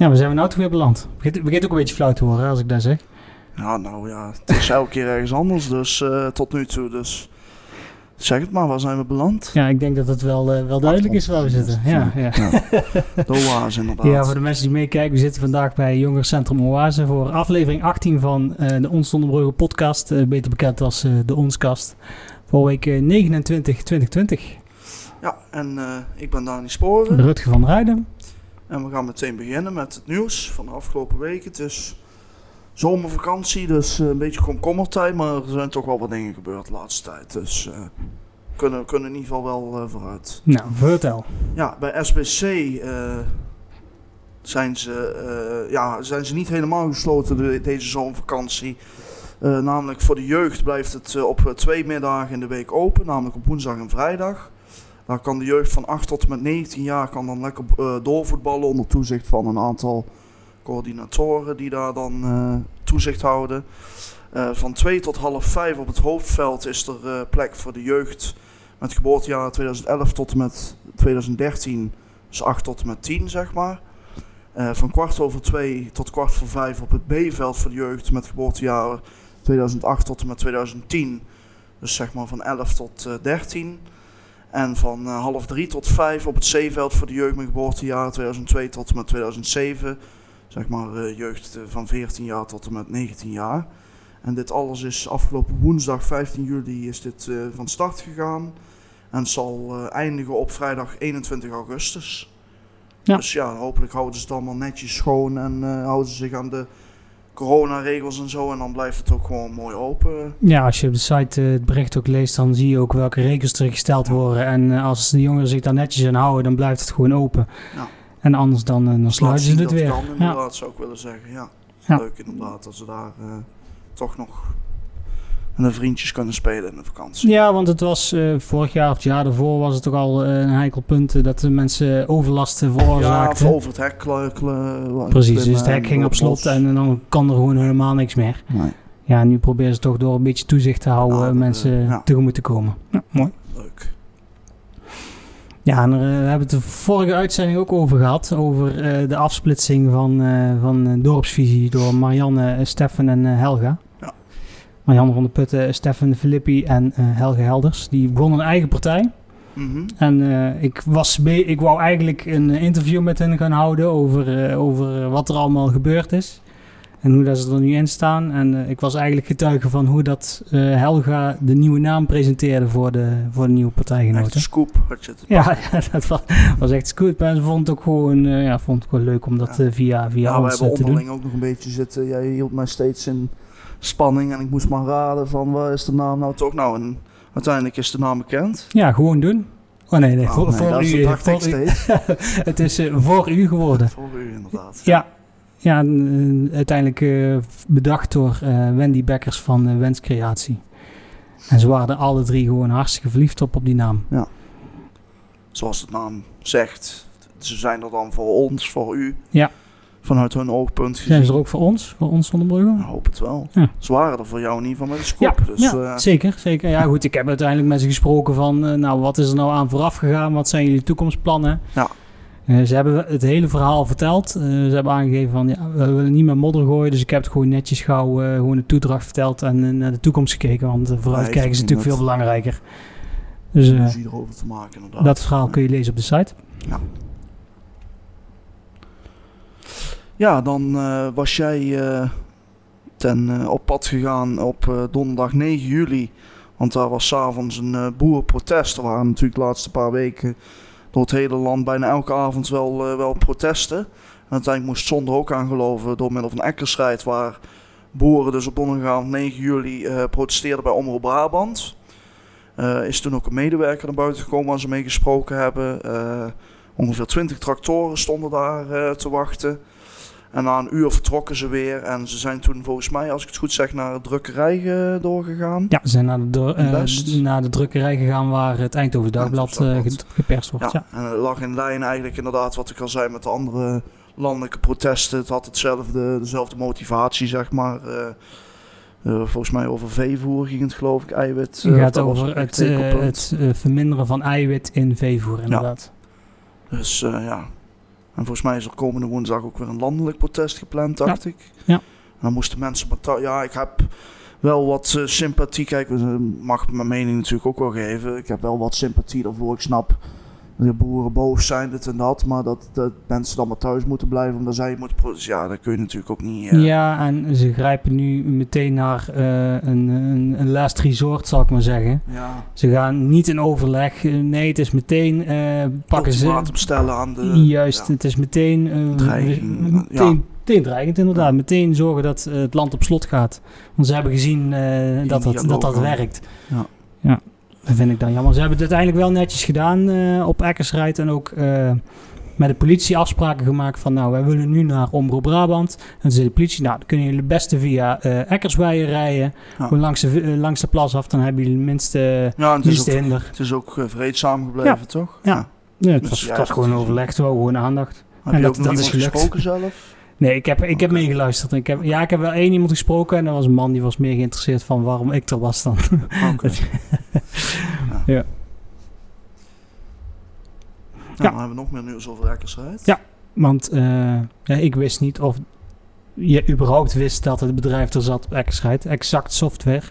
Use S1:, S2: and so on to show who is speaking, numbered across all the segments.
S1: Ja, waar zijn we nou toch weer beland? Begint, begint ook een beetje flauw te horen als ik dat zeg.
S2: Ja, nou ja, het is elke keer ergens anders, dus eh, tot nu toe. Dus zeg het maar, waar zijn we beland?
S1: Ja, ik denk dat het wel, eh, wel duidelijk is waar we zitten. Ja, ja.
S2: De oase inderdaad.
S1: Ja, voor de mensen die meekijken, we zitten vandaag bij Jongerencentrum Oase voor aflevering 18 van eh, de Ons Zonder podcast, beter bekend als de Onskast, voor week eh, 29 2020.
S2: Ja, en ik ben Dani Sporen.
S1: Rutger van Rijden.
S2: En we gaan meteen beginnen met het nieuws van de afgelopen weken. Het is zomervakantie, dus eh, een beetje komkommertijd, maar er zijn toch wel wat dingen gebeurd de laatste tijd. Dus we kunnen, kunnen in ieder geval wel eh, vooruit.
S1: Nou, vertel.
S2: Ja, bij SBC zijn, ze, ja, zijn ze niet helemaal gesloten de- deze zomervakantie. Namelijk voor de jeugd blijft het op twee middagen in de week open, namelijk op woensdag en vrijdag. Daar kan de jeugd van 8 tot en met 19 jaar kan dan lekker eh, doorvoetballen onder toezicht van een aantal coördinatoren die daar dan eh, toezicht houden. Eh, van 2 tot half 5 op het hoofdveld is er plek voor de jeugd met geboortejaar 2011 tot en met 2013, dus 8 tot en met 10 zeg maar. Van kwart over 2 tot kwart voor 5 op het B-veld voor de jeugd met geboortejaren 2008 tot en met 2010, dus zeg maar van 11 tot eh, 13. En van eh, half 3 tot 5 op het C-veld voor de jeugd met geboortejaren 2002 tot en met 2007. Zeg maar eh, jeugd eh, van 14 jaar tot en met 19 jaar. En dit alles is afgelopen woensdag 15 juli is dit van start gegaan. En zal eindigen op vrijdag 21 augustus.
S1: Ja.
S2: Dus ja, hopelijk houden ze het allemaal netjes schoon en houden ze zich aan de coronaregels en zo. En dan blijft het ook gewoon mooi open.
S1: Ja, als je op de site eh, het bericht ook leest, dan zie je ook welke regels er gesteld worden. En eh, als de jongeren zich daar netjes aan houden, dan blijft het gewoon open.
S2: Ja.
S1: En anders dan, eh, dan sluiten ze het
S2: dat
S1: weer.
S2: kan
S1: Ja.
S2: inderdaad, zou ik willen zeggen. Ja.
S1: Ja.
S2: Leuk inderdaad, dat ze daar toch nog vriendjes kunnen spelen in de vakantie.
S1: Ja, want het was eh, vorig jaar of het jaar daarvoor was het toch al eh, een heikel punt eh, dat de mensen overlast
S2: Ja,
S1: veroorzaakten.
S2: of over het hek kle- kle-
S1: Precies, dus het hek ging op slot en dan kan er gewoon helemaal niks meer.
S2: Nee,
S1: Ja, nu proberen ze toch door een beetje toezicht te houden
S2: Ja,
S1: eh,
S2: dat,
S1: mensen
S2: eh, ja.
S1: tegemoet te komen. Ja, mooi.
S2: leuk.
S1: Ja, en we hebben het de vorige uitzending ook over gehad. Over eh, de afsplitsing van, eh, van dorpsvisie door Marianne, Steffen en Helga. Marianne van der Putten, Steffen Filippi en eh, Helga Helders. Die begonnen een eigen partij.
S2: Mhm.
S1: En eh, ik, was ik wou eigenlijk een interview met hen gaan houden over, eh, over wat er allemaal gebeurd is. En hoe dat ze er nu in staan. En ik was eigenlijk getuige van hoe dat Helga de nieuwe naam presenteerde voor de, voor de nieuwe
S2: Echt
S1: partijgenoten.
S2: een scoop had je te
S1: Ja, dat was, was echt goed. Maar ze vond het ook gewoon, ja, vond het gewoon leuk om dat via, via
S2: Ja, we
S1: ons
S2: hebben
S1: te doen.
S2: onderling ook nog een beetje zitten. Jij hield mij steeds in spanning en ik moest maar raden van waar is de naam nou toch? Nou, en uiteindelijk is de naam bekend.
S1: Ja, gewoon doen. Oh nee, nee,
S2: Oh,
S1: voor,
S2: nee,
S1: voor u. voor
S2: ik
S1: u.
S2: steeds.
S1: het is eh, voor u geworden.
S2: Voor u inderdaad.
S1: Ja, ja uiteindelijk eh, bedacht door eh, Wendy Bekkers van Wenscreatie. En ze waren er alle drie gewoon hartstikke verliefd op, op die naam.
S2: Zoals de naam zegt, ze zijn er dan voor ons, voor u.
S1: Ja.
S2: Vanuit hun oogpunt
S1: Zijn
S2: gezien.
S1: ze er ook voor ons, voor ons zonder bruggen?
S2: Ik hoop het wel.
S1: Ja.
S2: Ze waren er voor jou in ieder geval met
S1: Ja,
S2: scoop. dus,
S1: ja
S2: eh,
S1: zeker, zeker. Ja, goed, ik heb uiteindelijk met ze gesproken van, eh, nou, wat is er nou aan vooraf gegaan? Wat zijn jullie toekomstplannen?
S2: Ja.
S1: Eh, ze hebben het hele verhaal verteld. Ze hebben aangegeven van, ja, we willen niet meer modder gooien. Dus ik heb het gewoon netjes gauw gewoon de toedracht verteld en naar de toekomst gekeken. Want uh, vooruitkijken is natuurlijk veel belangrijker. Dus
S2: erover te maken inderdaad.
S1: dat verhaal kun je lezen op de site.
S2: Ja, dan eh, was jij eh, ten, eh, op pad gegaan op donderdag 9 juli. Want daar was s'avonds een boerenprotest. Er waren natuurlijk de laatste paar weken door het hele land bijna elke avond wel, wel protesten. En uiteindelijk moest Zonder ook aangeloven door middel van ekkerstrijd... waar boeren dus op donderdagavond 9 juli protesteerden bij Omroep Brabant. Eh, is toen ook een medewerker naar buiten gekomen waar ze mee gesproken hebben. Ongeveer 20 tractoren stonden daar te wachten. En na een uur vertrokken ze weer. En ze zijn toen volgens mij, als ik het goed zeg, naar de drukkerij eh, doorgegaan.
S1: Ja, we zijn naar de,
S2: Best.
S1: naar de drukkerij gegaan waar het Eindhoven Dagblad eh, ge- geperst wordt. Ja.
S2: Ja, en het lag in lijn eigenlijk inderdaad wat ik al zei met de andere landelijke protesten. Het had hetzelfde, dezelfde motivatie, zeg maar. Volgens mij over veevoer ging het geloof ik, eiwit.
S1: Het gaat over het, het verminderen van eiwit in veevoer, inderdaad.
S2: Dus ja. En volgens mij is er komende woensdag ook weer een landelijk protest gepland, dacht ik.
S1: Ja.
S2: En dan moesten mensen... beta- Ja, ik heb wel wat eh, sympathie. Kijk, ik mag mijn mening natuurlijk ook wel geven. Ik heb wel wat sympathie daarvoor. Ik snap de boeren boos zijn, dit en dat. Maar dat, dat mensen dan maar thuis moeten blijven omdat zij moeten produceren. Ja, dat kun je natuurlijk ook niet... eh,
S1: Ja, en ze grijpen nu meteen naar eh, een, een, een last resort, zal ik maar zeggen.
S2: ja.
S1: Ze gaan niet in overleg. eh, Nee, het is meteen pakken ze.
S2: ultimatum stellen aan de...
S1: Juist,
S2: ja.
S1: het is meteen,
S2: Dreiging,
S1: we-
S2: ja.
S1: meteen, meteen dreigend inderdaad. Meteen zorgen dat het land op slot gaat. Want ze hebben gezien dat, dat, dat dat werkt.
S2: Ja.
S1: ja, dat vind ik dan jammer. Ze hebben het uiteindelijk wel netjes gedaan eh, op Eckersrijd. En ook eh, met de politie afspraken gemaakt van... nou, wij willen nu naar Omroep Brabant. En zei de politie, nou, dan kunnen jullie het beste via Eckersweijer rijden.
S2: Ja.
S1: Langs de, langs de plas af. Dan hebben jullie de minste,
S2: Ja, het is
S1: minste
S2: ook,
S1: hinder.
S2: het is ook vreedzaam gebleven, toch?
S1: Ja. Ja, het
S2: Dus
S1: was, het was gewoon
S2: is-
S1: overleg, het was gewoon aandacht.
S2: Heb
S1: En
S2: je
S1: dat-
S2: ook nog
S1: dat is gelukt.
S2: gesproken zelf?
S1: Nee, ik heb, ik heb
S2: Oké.
S1: meegeluisterd. Ik heb, ja, ik heb wel één iemand gesproken en dat was een man die was meer geïnteresseerd van waarom ik er was dan. Dat-
S2: ja.
S1: Ja.
S2: Nou, dan hebben we nog meer nieuws over Eckersrijd.
S1: Ja. Want eh, ja, ik wist niet of je überhaupt wist dat het bedrijf er zat op Eckersrijd. Exact Software.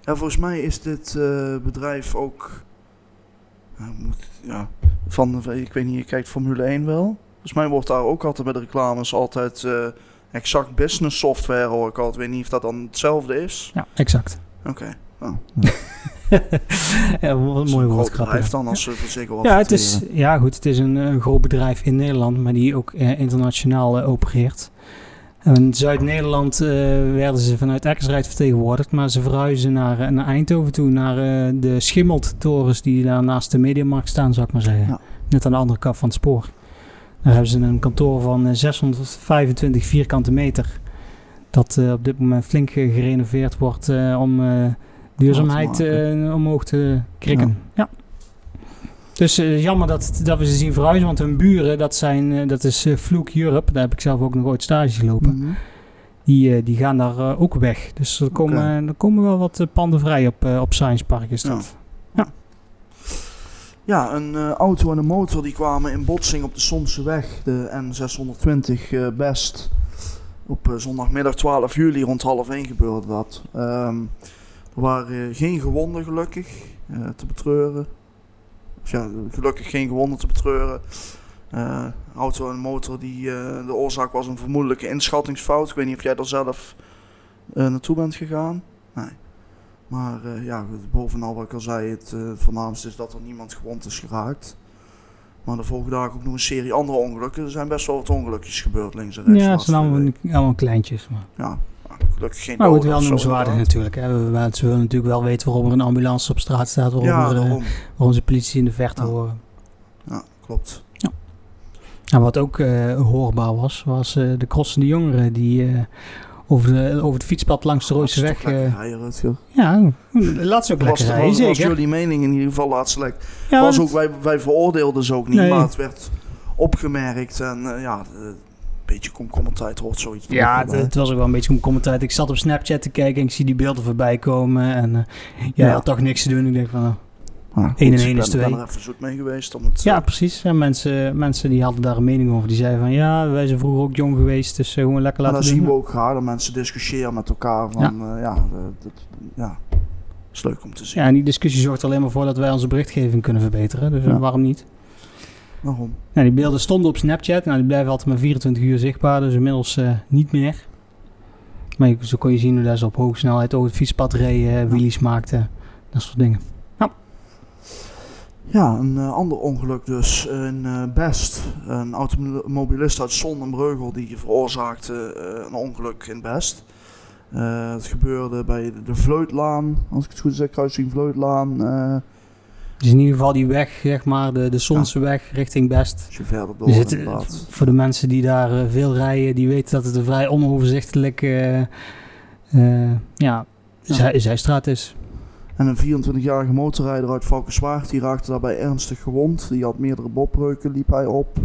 S2: Ja, volgens mij is dit eh, bedrijf ook... Moet, ja, van, ik weet niet, je kijkt Formule 1 wel. Volgens mij wordt daar ook altijd bij de reclames altijd eh, exact business software hoor ik altijd. Ik weet niet of dat dan hetzelfde is.
S1: Ja, exact.
S2: Oké. Oh.
S1: ja, wat een mooi
S2: groot
S1: woordgrapje.
S2: bedrijf dan als ze zeker wat
S1: Ja, het is, ja, goed. Het is een, een groot bedrijf in Nederland, maar die ook eh, internationaal eh, opereert. In Zuid-Nederland eh, werden ze vanuit Eckersrijd vertegenwoordigd, maar ze verhuizen naar, eh, naar Eindhoven toe, naar eh, de Schimmelt-torens die daar naast de Mediamarkt staan, zou ik maar zeggen.
S2: Ja.
S1: Net aan de andere kant van het spoor. Daar hebben ze een kantoor van eh, 625 vierkante meter. Dat eh, op dit moment flink eh, gerenoveerd wordt eh, om eh, duurzaamheid eh, omhoog te krikken. Ja. Dus eh, jammer dat, dat we ze zien verhuizen, want hun buren, dat, zijn, eh, dat is eh Fluke Europe. Daar heb ik zelf ook nog ooit stage gelopen.
S2: Mhm.
S1: Die, eh, die gaan daar eh, ook weg. Dus er komen, er komen wel wat eh, panden vrij op, eh, op Science Park is dat.
S2: Ja, een eh, auto en een motor die kwamen in botsing op de Somse weg, de N620 eh, Best. Op eh, zondagmiddag 12 juli rond half 1 gebeurde dat. Ehm, er waren geen gewonden gelukkig te betreuren. Ja, gelukkig geen gewonden te betreuren. Auto en motor, die, de oorzaak was een vermoedelijke inschattingsfout. Ik weet niet of jij er zelf naartoe bent gegaan. Maar eh, ja, bovenal wat ik al zei, het voornaamste is dat er niemand gewond is geraakt. Maar de volgende dag ook nog een serie andere ongelukken. Er zijn best wel wat ongelukjes gebeurd links en rechts.
S1: Ja, het zijn allemaal, kleintjes. Maar,
S2: Ja, nou, gelukkig geen
S1: maar goed, wel noemenswaardig natuurlijk. Hè. We, ze willen natuurlijk wel weten waarom er een ambulance op straat staat. Waarom,
S2: Ja,
S1: er, eh,
S2: daarom.
S1: waarom ze politie in de verte
S2: Ja.
S1: horen.
S2: Ja, klopt.
S1: En wat ook hoorbaar was, was de crossende jongeren die over, de, over het fietspad langs de Roodse weg... Eh, ja, laat ze ook
S2: Was,
S1: lekker
S2: was,
S1: rijden,
S2: was
S1: zeker.
S2: jullie mening in ieder geval laatst lekker.
S1: Ja,
S2: was ook, wij, wij veroordeelden ze ook niet,
S1: Nee.
S2: maar het werd opgemerkt. En eh, ja, eh, een beetje komkommertijd hoort zoiets.
S1: Ja, het, was ook wel een beetje een commentaar. Ik zat op Snapchat te kijken en ik zie die beelden voorbij komen. En eh, jij
S2: Ja.
S1: had toch niks te doen. Ik denk van,
S2: goed,
S1: één en
S2: ik
S1: één
S2: ben-
S1: is twee.
S2: ben er even zoet mee geweest om het...
S1: ja,
S2: eh,
S1: precies. En mensen, mensen die hadden daar een mening over. Die zeiden van, ja, wij zijn vroeger ook jong geweest. Dus eh, gewoon lekker laten
S2: dan
S1: doen.
S2: zien we ook graag dat mensen discussiëren met elkaar. Van, ja, ja, eh, dat, ja, is leuk om te zien.
S1: Ja, en die discussie zorgt er alleen maar voor dat wij onze berichtgeving kunnen verbeteren. Dus
S2: Ja.
S1: waarom niet?
S2: Waarom?
S1: Nou, die beelden stonden op Snapchat. Nou, die blijven altijd maar 24 uur zichtbaar. Dus inmiddels niet meer. Maar zo kon je zien hoe dat ze op hoge snelheid over het fietspad reden. Wheelies maakten. Dat soort dingen.
S2: Ja, een eh, ander ongeluk dus in eh, Best. Een automobilist uit Zondenbreugel die veroorzaakte eh, een ongeluk in Best. Het gebeurde bij de, de Vleutlaan, als ik het goed zeg, kruising Vleutlaan.
S1: Dus in ieder geval die weg, zeg maar, de, de Zonse weg richting Best.
S2: als je verder door
S1: Dus het,
S2: inderdaad.
S1: voor de mensen die daar veel rijden, die weten dat het een vrij onoverzichtelijke eh, ja,
S2: Ja.
S1: zij- zijstraat is.
S2: En een 24-jarige motorrijder uit Valkenswaard, die raakte daarbij ernstig gewond. Die had meerdere botbreuken, liep hij op.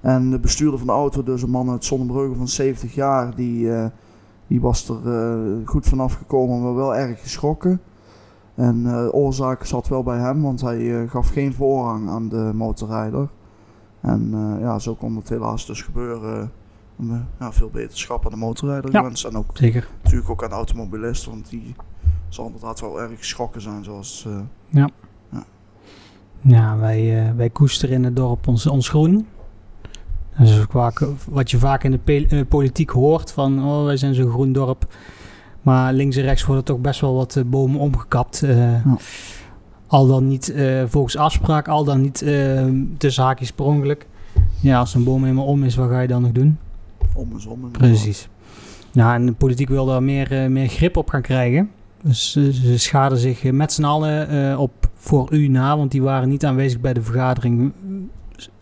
S2: En de bestuurder van de auto, dus een man uit Zonnebreugel van 70 jaar, die, eh, die was er eh, goed vanaf gekomen, maar wel erg geschrokken. En de oorzaak zat wel bij hem, want hij gaf geen voorrang aan de motorrijder. En ja, zo kon het helaas dus gebeuren. Uh, ja, veel beterschap aan de motorrijder
S1: Ja.
S2: gewenst. En ook
S1: Zeker.
S2: natuurlijk ook aan de automobilist, want die zal inderdaad wel erg geschrokken zijn zoals... eh,
S1: Ja, wij, eh, wij koesteren in het dorp ons, ons groen. Dat is vaak, wat je vaak in de eh, politiek hoort, van oh, wij zijn zo'n groen dorp. Maar links en rechts worden toch best wel wat bomen omgekapt. Al dan niet volgens afspraak, al dan niet eh tussen haakjes per ongeluk. Ja, als een boom helemaal om is, wat ga je dan nog doen?
S2: om en om.
S1: Precies. Nou, en de politiek wil daar meer, meer grip op gaan krijgen. Dus eh, ze schaden zich met z'n allen eh, op voor u na, want die waren niet aanwezig bij de vergadering.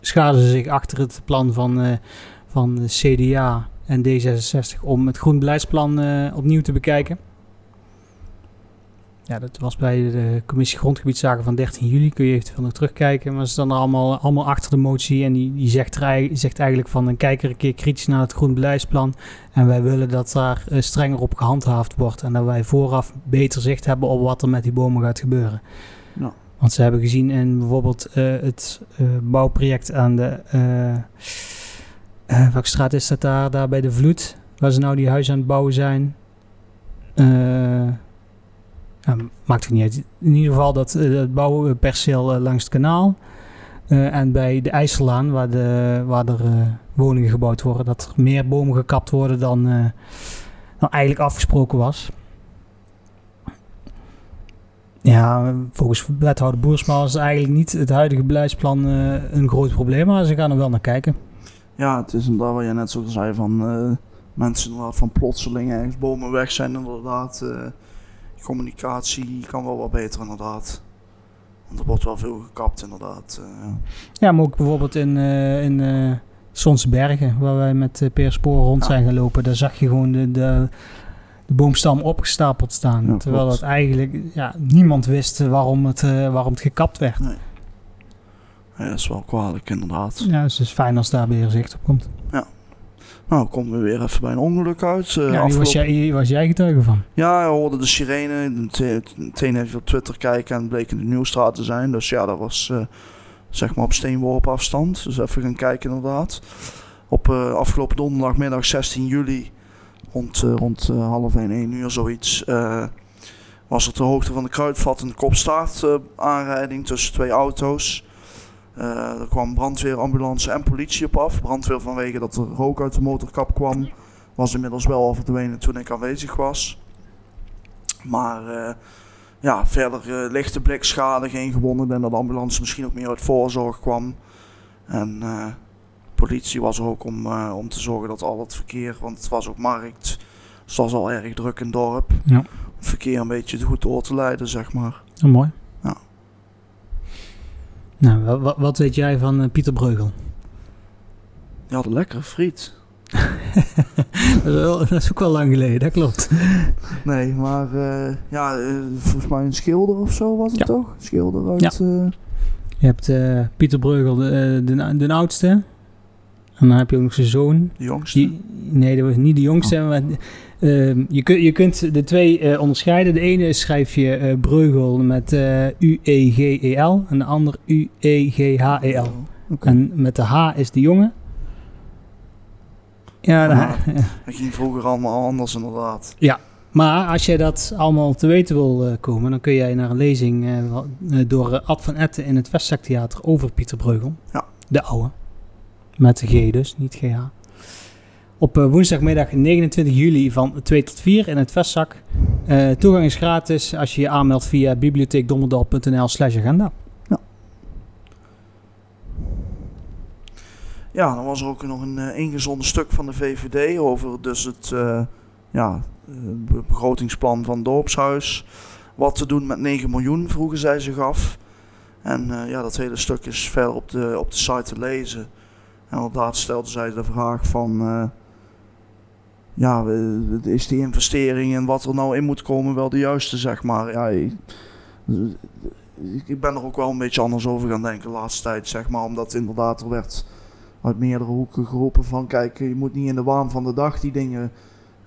S1: Schaden ze zich achter het plan van, eh, van CDA en D66 om het groen beleidsplan eh, opnieuw te bekijken. Ja, dat was bij de commissie Grondgebiedszaken van 13 juli. Kun je eventueel nog terugkijken. Maar ze staan er allemaal, allemaal achter de motie. En die, die zegt, er, zegt eigenlijk van... een kijk er een keer kritisch naar het groen beleidsplan. En wij willen dat daar eh, strenger op gehandhaafd wordt. En dat wij vooraf beter zicht hebben op wat er met die bomen gaat gebeuren. Want ze hebben gezien in bijvoorbeeld eh, het eh, bouwproject aan de... welke straat is dat daar? Daar bij de Vloed. Waar ze nou die huizen aan het bouwen zijn. Eh, ja, maakt het niet uit. In ieder geval dat eh, het bouwperceel eh, langs het kanaal. eh, en bij de IJsselaan, waar, de, waar er eh, woningen gebouwd worden, dat er meer bomen gekapt worden dan, eh, dan eigenlijk afgesproken was. Ja, volgens wethouder Boersma is eigenlijk niet het huidige beleidsplan eh, een groot probleem, maar ze gaan er wel naar kijken.
S2: Ja, het is inderdaad wat je net zo zei van eh, mensen van plotseling ergens bomen weg zijn inderdaad. eh, communicatie kan wel wat beter inderdaad. Want er wordt wel veel gekapt inderdaad. eh, ja.
S1: Ja, maar ook bijvoorbeeld in, eh in eh Sonsbergen, waar wij met uh, Peer Spoor rond
S2: Ja.
S1: zijn gelopen. Daar zag je gewoon de, de, de boomstam opgestapeld staan.
S2: Ja,
S1: terwijl
S2: klopt.
S1: dat eigenlijk ja, niemand wist waarom het, waarom het gekapt werd.
S2: Ja, dat is wel kwalijk inderdaad.
S1: Ja, dus het is fijn als daar weer zicht op komt.
S2: Nou, komen we weer even bij een ongeluk uit. eh,
S1: ja, die was jij, hier was jij getuige van.
S2: Ja, hij hoorde de sirene. Meteen even op Twitter kijken en het bleek in de Nieuwstraat te zijn. Dus ja, dat was eh, zeg maar op steenworp afstand. Dus even gaan kijken inderdaad. Op eh, afgelopen donderdagmiddag 16 juli, rond, rond half 1, 1 uur zoiets, was er ter hoogte van de kruidvat een kopstaart eh, aanrijding tussen twee auto's. Eh, er kwam brandweer, ambulance en politie op af. Brandweer vanwege dat er rook uit de motorkap kwam. Was inmiddels wel al verdwenen toen ik aanwezig was. Maar eh, ja, verder eh, lichte blikschade, geen gewonden. Denk dat de ambulance misschien ook meer uit voorzorg kwam. En politie was er ook om, om te zorgen dat al het verkeer, want het was ook markt, dus het was al erg druk in het dorp.
S1: Ja.
S2: Het verkeer een beetje goed door te leiden, zeg maar.
S1: Mooi.
S2: Ja.
S1: Nou, wa- wa- wat, weet jij van eh, Pieter Breugel?
S2: Die hadden lekkere friet.
S1: dat, is wel- dat is ook wel lang geleden, dat klopt.
S2: Nee, maar eh, ja, eh, volgens mij een schilder of zo was het
S1: Ja.
S2: toch? Schilder uit... eh,
S1: Je hebt eh, Pieter Breugel, de, eh, de, de oudste. En dan heb je ook nog zijn zoon.
S2: de jongste.
S1: Die, nee, dat was niet de jongste. Maar, ehm, je, kun, je kunt de twee eh, onderscheiden. De ene schrijf je eh, Breugel met eh, U-E-G-E-L. En de ander U-E-G-H-E-L.
S2: Oké.
S1: En met de H is de jongen. Ja, de
S2: Ah.
S1: H-
S2: Dat ging vroeger allemaal anders inderdaad.
S1: maar als jij dat allemaal te weten wil komen, dan kun jij naar een lezing door Ad van Etten in het Vestzaktheater over Pieter Breugel.
S2: Ja.
S1: De oude. Met de G dus, niet GH. Op eh, woensdagmiddag 29 juli van 2 tot 4 in het Vestzak. Eh, toegang is gratis als je je aanmeldt via bibliotheekdommerdal.nl slash agenda.
S2: Ja, dan was er ook nog een eh, ingezonden stuk van de VVD over dus het eh, ja, be- begrotingsplan van het dorpshuis. Wat te doen met 9 miljoen, vroegen zij zich af. En eh, ja, dat hele stuk is verder op de, op de site te lezen. En inderdaad stelde zij de vraag van... ja, is die investering en wat er nou in moet komen wel de juiste, zeg maar. Ja, ik, ben er ook wel een beetje anders over gaan denken de laatste tijd, zeg maar. Omdat inderdaad er werd uit meerdere hoeken geroepen van... Kijk, je moet niet in de waan van de dag die dingen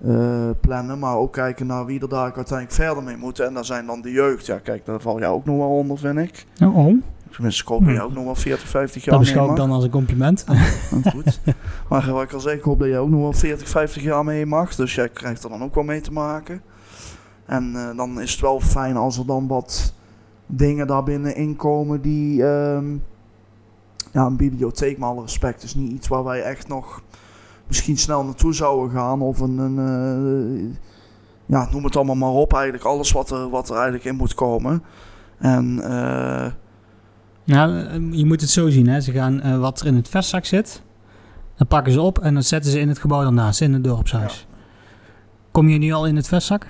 S2: eh, plannen... maar ook kijken naar wie er daar uiteindelijk verder mee moet. En daar zijn dan de jeugd. Ja, kijk, daar val jij ook nog wel onder, vind ik.
S1: Oh,
S2: Tenminste, ik hoop dat
S1: Hm.
S2: jij ook nog wel 40, 50 jaar
S1: Dat beschouw ik dan als een compliment.
S2: Goed. maar wat ik al zei, ik hoop dat jij ook nog wel 40, 50 jaar mee mag. Dus jij krijgt er dan ook wel mee te maken. En eh, dan is het wel fijn als er dan wat dingen daarbinnen inkomen die... ehm, ja, een bibliotheek, met alle respect, is niet iets waar wij echt nog misschien snel naartoe zouden gaan. Of een... een eh, ja, noem het allemaal maar op. Eigenlijk alles wat er, wat er eigenlijk in moet komen. En... eh,
S1: Nou, eh, je moet het zo zien. Hè. Ze gaan eh, wat er in het vestzak zit, dan pakken ze op en dan zetten ze in het gebouw daarnaast, in het dorpshuis. Kom je nu al in het vestzak?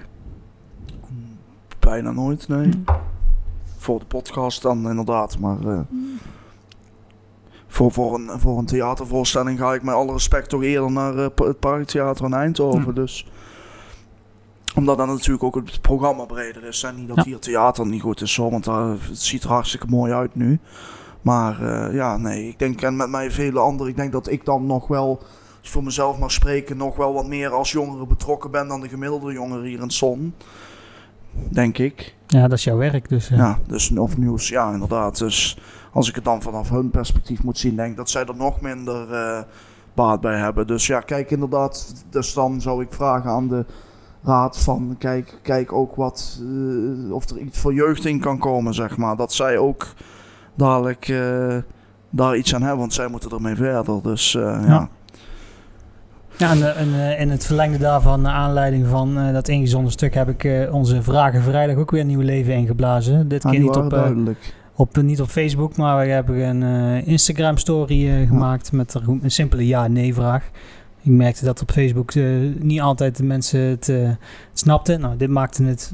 S2: bijna nooit, nee. Voor de podcast dan inderdaad, maar eh, voor, voor, een, voor een theatervoorstelling ga ik met alle respect toch eerder naar het Parktheater in Eindhoven.
S1: Hm.
S2: Dus omdat dan natuurlijk ook het programma breder is. En niet dat
S1: Ja.
S2: hier theater niet goed is, hoor, want daar, het ziet er hartstikke mooi uit nu. Maar eh, ja, nee, ik denk en met mij vele anderen, ik denk dat ik dan nog wel, als ik voor mezelf mag spreken, nog wel wat meer als jongere betrokken ben dan de gemiddelde jongere hier in Son. Denk ik.
S1: Ja, dat is jouw werk. Dus, eh,
S2: Ja, dus of nieuws, ja, inderdaad. Dus als ik het dan vanaf hun perspectief moet zien, denk ik dat zij er nog minder eh, baat bij hebben. Dus ja, kijk, inderdaad. Dus dan zou ik vragen aan de raad van, kijk, kijk ook wat, eh, of er iets voor jeugd in kan komen, zeg maar. Dat zij ook dadelijk eh, daar iets aan hebben, want zij moeten ermee verder. Dus eh, ja.
S1: Ja. Ja, en, en in het verlengde daarvan, naar aanleiding van dat ingezonden stuk, heb ik onze Vragen Vrijdag ook weer een nieuw leven ingeblazen. Dit keer niet op, op, niet op Facebook, maar we hebben een Instagram story eh, gemaakt met er een simpele ja-nee vraag. Ik merkte dat op Facebook eh, niet altijd de mensen het, eh, het snapten. Nou, dit maakte het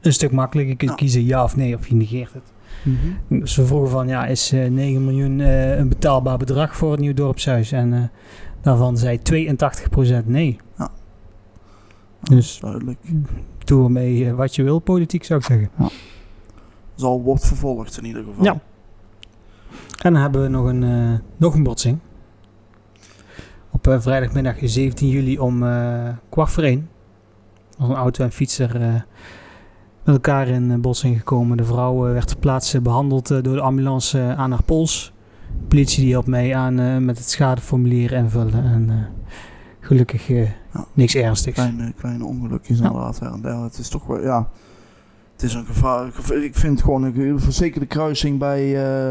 S1: een stuk makkelijker. Je kunt
S2: Ja.
S1: kiezen ja of nee, of je negeert het.
S2: Mhm.
S1: We vroegen van, ja, is eh 9 miljoen eh, een betaalbaar bedrag voor het nieuw dorpshuis? En daarvan zei 82% nee.
S2: Ja.
S1: Dus
S2: Duidelijk.
S1: doe ermee wat je wil, politiek zou ik zeggen.
S2: Zal wordt vervolgd in ieder geval.
S1: Ja. En dan hebben we nog een, nog een botsing. Op eh, vrijdagmiddag 17 juli om eh, kwart voor één. was een auto en fietser eh, met elkaar in botsing gekomen. De vrouw werd ter plaatse behandeld eh, door de ambulance aan haar pols. De politie die hielp mee aan met het schadeformulier invullen. En gelukkig
S2: Ja.
S1: niks ernstigs.
S2: Kleine, kleine ongelukjes
S1: Ja.
S2: inderdaad der. Het is toch wel, ja... Het is een gevaar. geva- Ik vind gewoon, een, zeker de kruising bij, eh,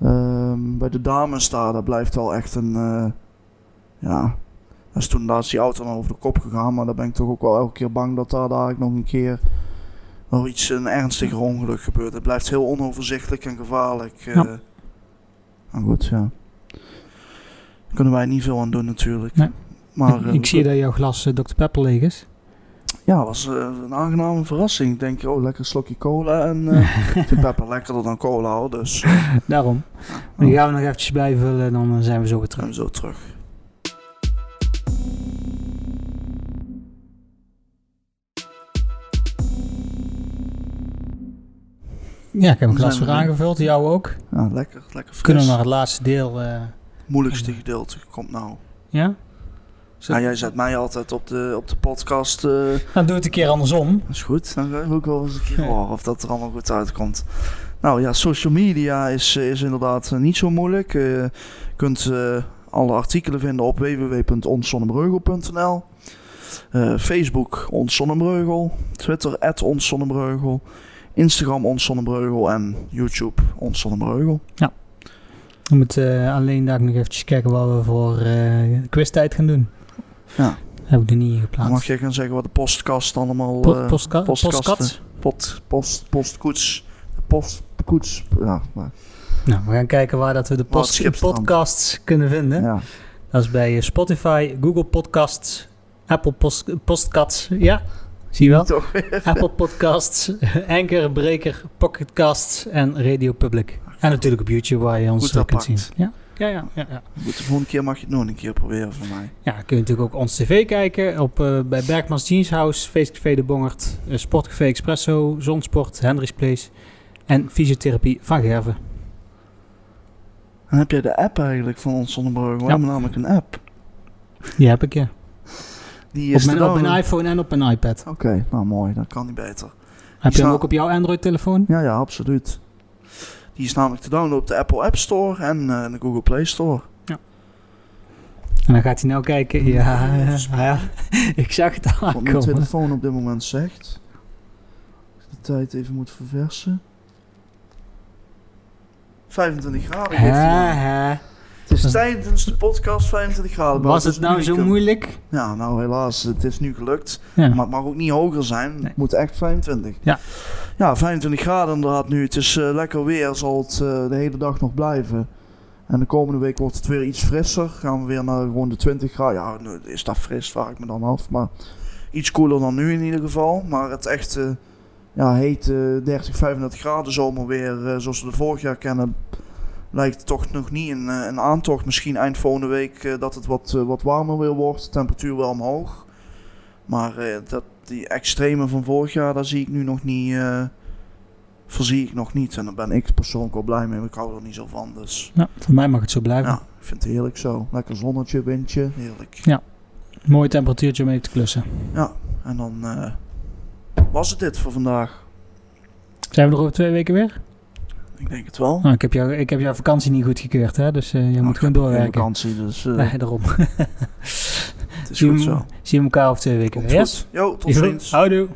S2: ehm, bij de dames daar, dat blijft wel echt een... ja, dat is toen daar is die auto dan over de kop gegaan. Maar dan ben ik toch ook wel elke keer bang dat daar daar nog een keer wel iets, een ernstiger ongeluk gebeurt. Het blijft heel onoverzichtelijk en gevaarlijk. eh.
S1: Ja.
S2: Maar goed, ja. Daar kunnen wij niet veel aan doen natuurlijk.
S1: Nee.
S2: Maar,
S1: ik,
S2: eh,
S1: ik zie dat jouw glas eh, Dr. Pepper leeg is.
S2: ja, het was een aangename verrassing. Ik denk, oh, lekker slokje cola. En vind pepper lekkerder dan cola. Dus
S1: Daarom. Dan gaan we nog eventjes blijven vullen, dan zijn we zo weer terug.
S2: we zo terug.
S1: Ja, ik heb een glas weer. aangevuld, jou ook.
S2: Ja, lekker, lekker fris.
S1: Kunnen we naar het laatste deel, eh,
S2: Moeilijkste gedeelte komt nou.
S1: ja?
S2: Ja, jij zet mij altijd op de, op de podcast. eh
S1: Dan doe het een keer andersom.
S2: dat is goed. Dan ga ik ook wel eens een keer horen of dat er allemaal goed uitkomt. Nou ja, social media is, eh, is inderdaad niet zo moeilijk. Je kunt alle artikelen vinden op www.onszonnebreugel.nl Facebook Ons Twitter Ons Zonnebreugel, Instagram Ons Zonnebreugel en YouTube Ons Zonnebreugel.
S1: We moeten eh, alleen daar nog eventjes kijken wat we voor eh quiztijd gaan doen.
S2: Ja.
S1: Heb ik er niet geplaatst.
S2: mag je gaan zeggen wat de postkast allemaal...
S1: Po-
S2: eh,
S1: postka-
S2: postkasten.
S1: postkat?
S2: pot, post, postkoets, postkoets, ja, maar,
S1: Nou, we gaan kijken waar dat we de post- podcasts kunnen vinden.
S2: ja.
S1: Dat is bij Spotify, Google Podcasts, Apple Post Postcats. Ja, zie je wel?
S2: Toch.
S1: Apple Podcasts, Anchor, Breaker, Pocketcasts en Radio Public. En natuurlijk op YouTube waar je ons
S2: Goed
S1: eh, kunt zien. Ja, ja, ja. ja, ja.
S2: Goed, de volgende keer mag je het nog een keer proberen van mij.
S1: Ja, kun je natuurlijk ook ons tv kijken op, eh, bij Bergmans Jeans House, Feestcafé de Bongert, eh, Sportcafé Expresso, Zonsport, Hendricks Place en Fysiotherapie van Gerven.
S2: En heb jij de app eigenlijk van ons Zonnebreugel? We
S1: Ja.
S2: hebben namelijk een app.
S1: Die heb ik, ja.
S2: Die
S1: Op
S2: is
S1: mijn, op mijn
S2: downloaden.
S1: iPhone en op mijn iPad.
S2: Oké, nou mooi, dat kan niet beter.
S1: Heb je hem ook op jouw Android-telefoon?
S2: Ja, ja, absoluut. Die is namelijk te downloaden op de Apple App Store en eh, de Google Play Store.
S1: En dan gaat hij nou kijken. Ja, ja, ik zag het
S2: Wat mijn telefoon op dit moment zegt. Als ik de tijd even moet verversen. 25 graden geeft hij. Het is
S1: Was-
S2: tijdens de podcast 25 graden.
S1: Was het nou zo moeilijk?
S2: Ja, nou helaas. Het is nu gelukt.
S1: Ja.
S2: Maar het mag ook niet hoger zijn.
S1: Nee.
S2: Het moet echt 25.
S1: Ja.
S2: Ja, 25 graden inderdaad nu. Het is eh, lekker weer. Zal het eh, de hele dag nog blijven. En de komende week wordt het weer iets frisser. Gaan we weer naar gewoon de 20 graden. Ja, nu is dat fris, vraag ik me dan af. Maar iets koeler dan nu in ieder geval. Maar het echt eh, ja, heet eh 30, 35 graden zomer weer. eh, zoals we de vorig jaar kennen. Lijkt toch nog niet een, eh, een aantocht. Misschien eind volgende week eh, dat het wat, eh, wat warmer weer wordt. De temperatuur wel omhoog. Maar dat, die extreme van vorig jaar, daar zie ik nu nog niet. eh voorzie ik nog niet. En daar ben ik persoonlijk wel blij mee. Ik hou er niet zo van. Dus
S1: Ja, voor mij mag het zo blijven.
S2: ja, ik vind het heerlijk zo. Lekker zonnetje, windje. Heerlijk.
S1: Mooi temperatuurtje om mee te klussen.
S2: Ja, en dan was het dit voor vandaag.
S1: Zijn we er over twee weken weer?
S2: Ik denk het wel.
S1: Nou, ik, heb jou, ik heb jouw vakantie niet goedgekeurd, hè? dus eh je
S2: Nou,
S1: moet gewoon doorwerken.
S2: vakantie, dus eh,
S1: Nee, daarom.
S2: het is goed zo.
S1: Zien we elkaar over twee weken weer.
S2: goed. Jo, tot ziens.
S1: Houdoe.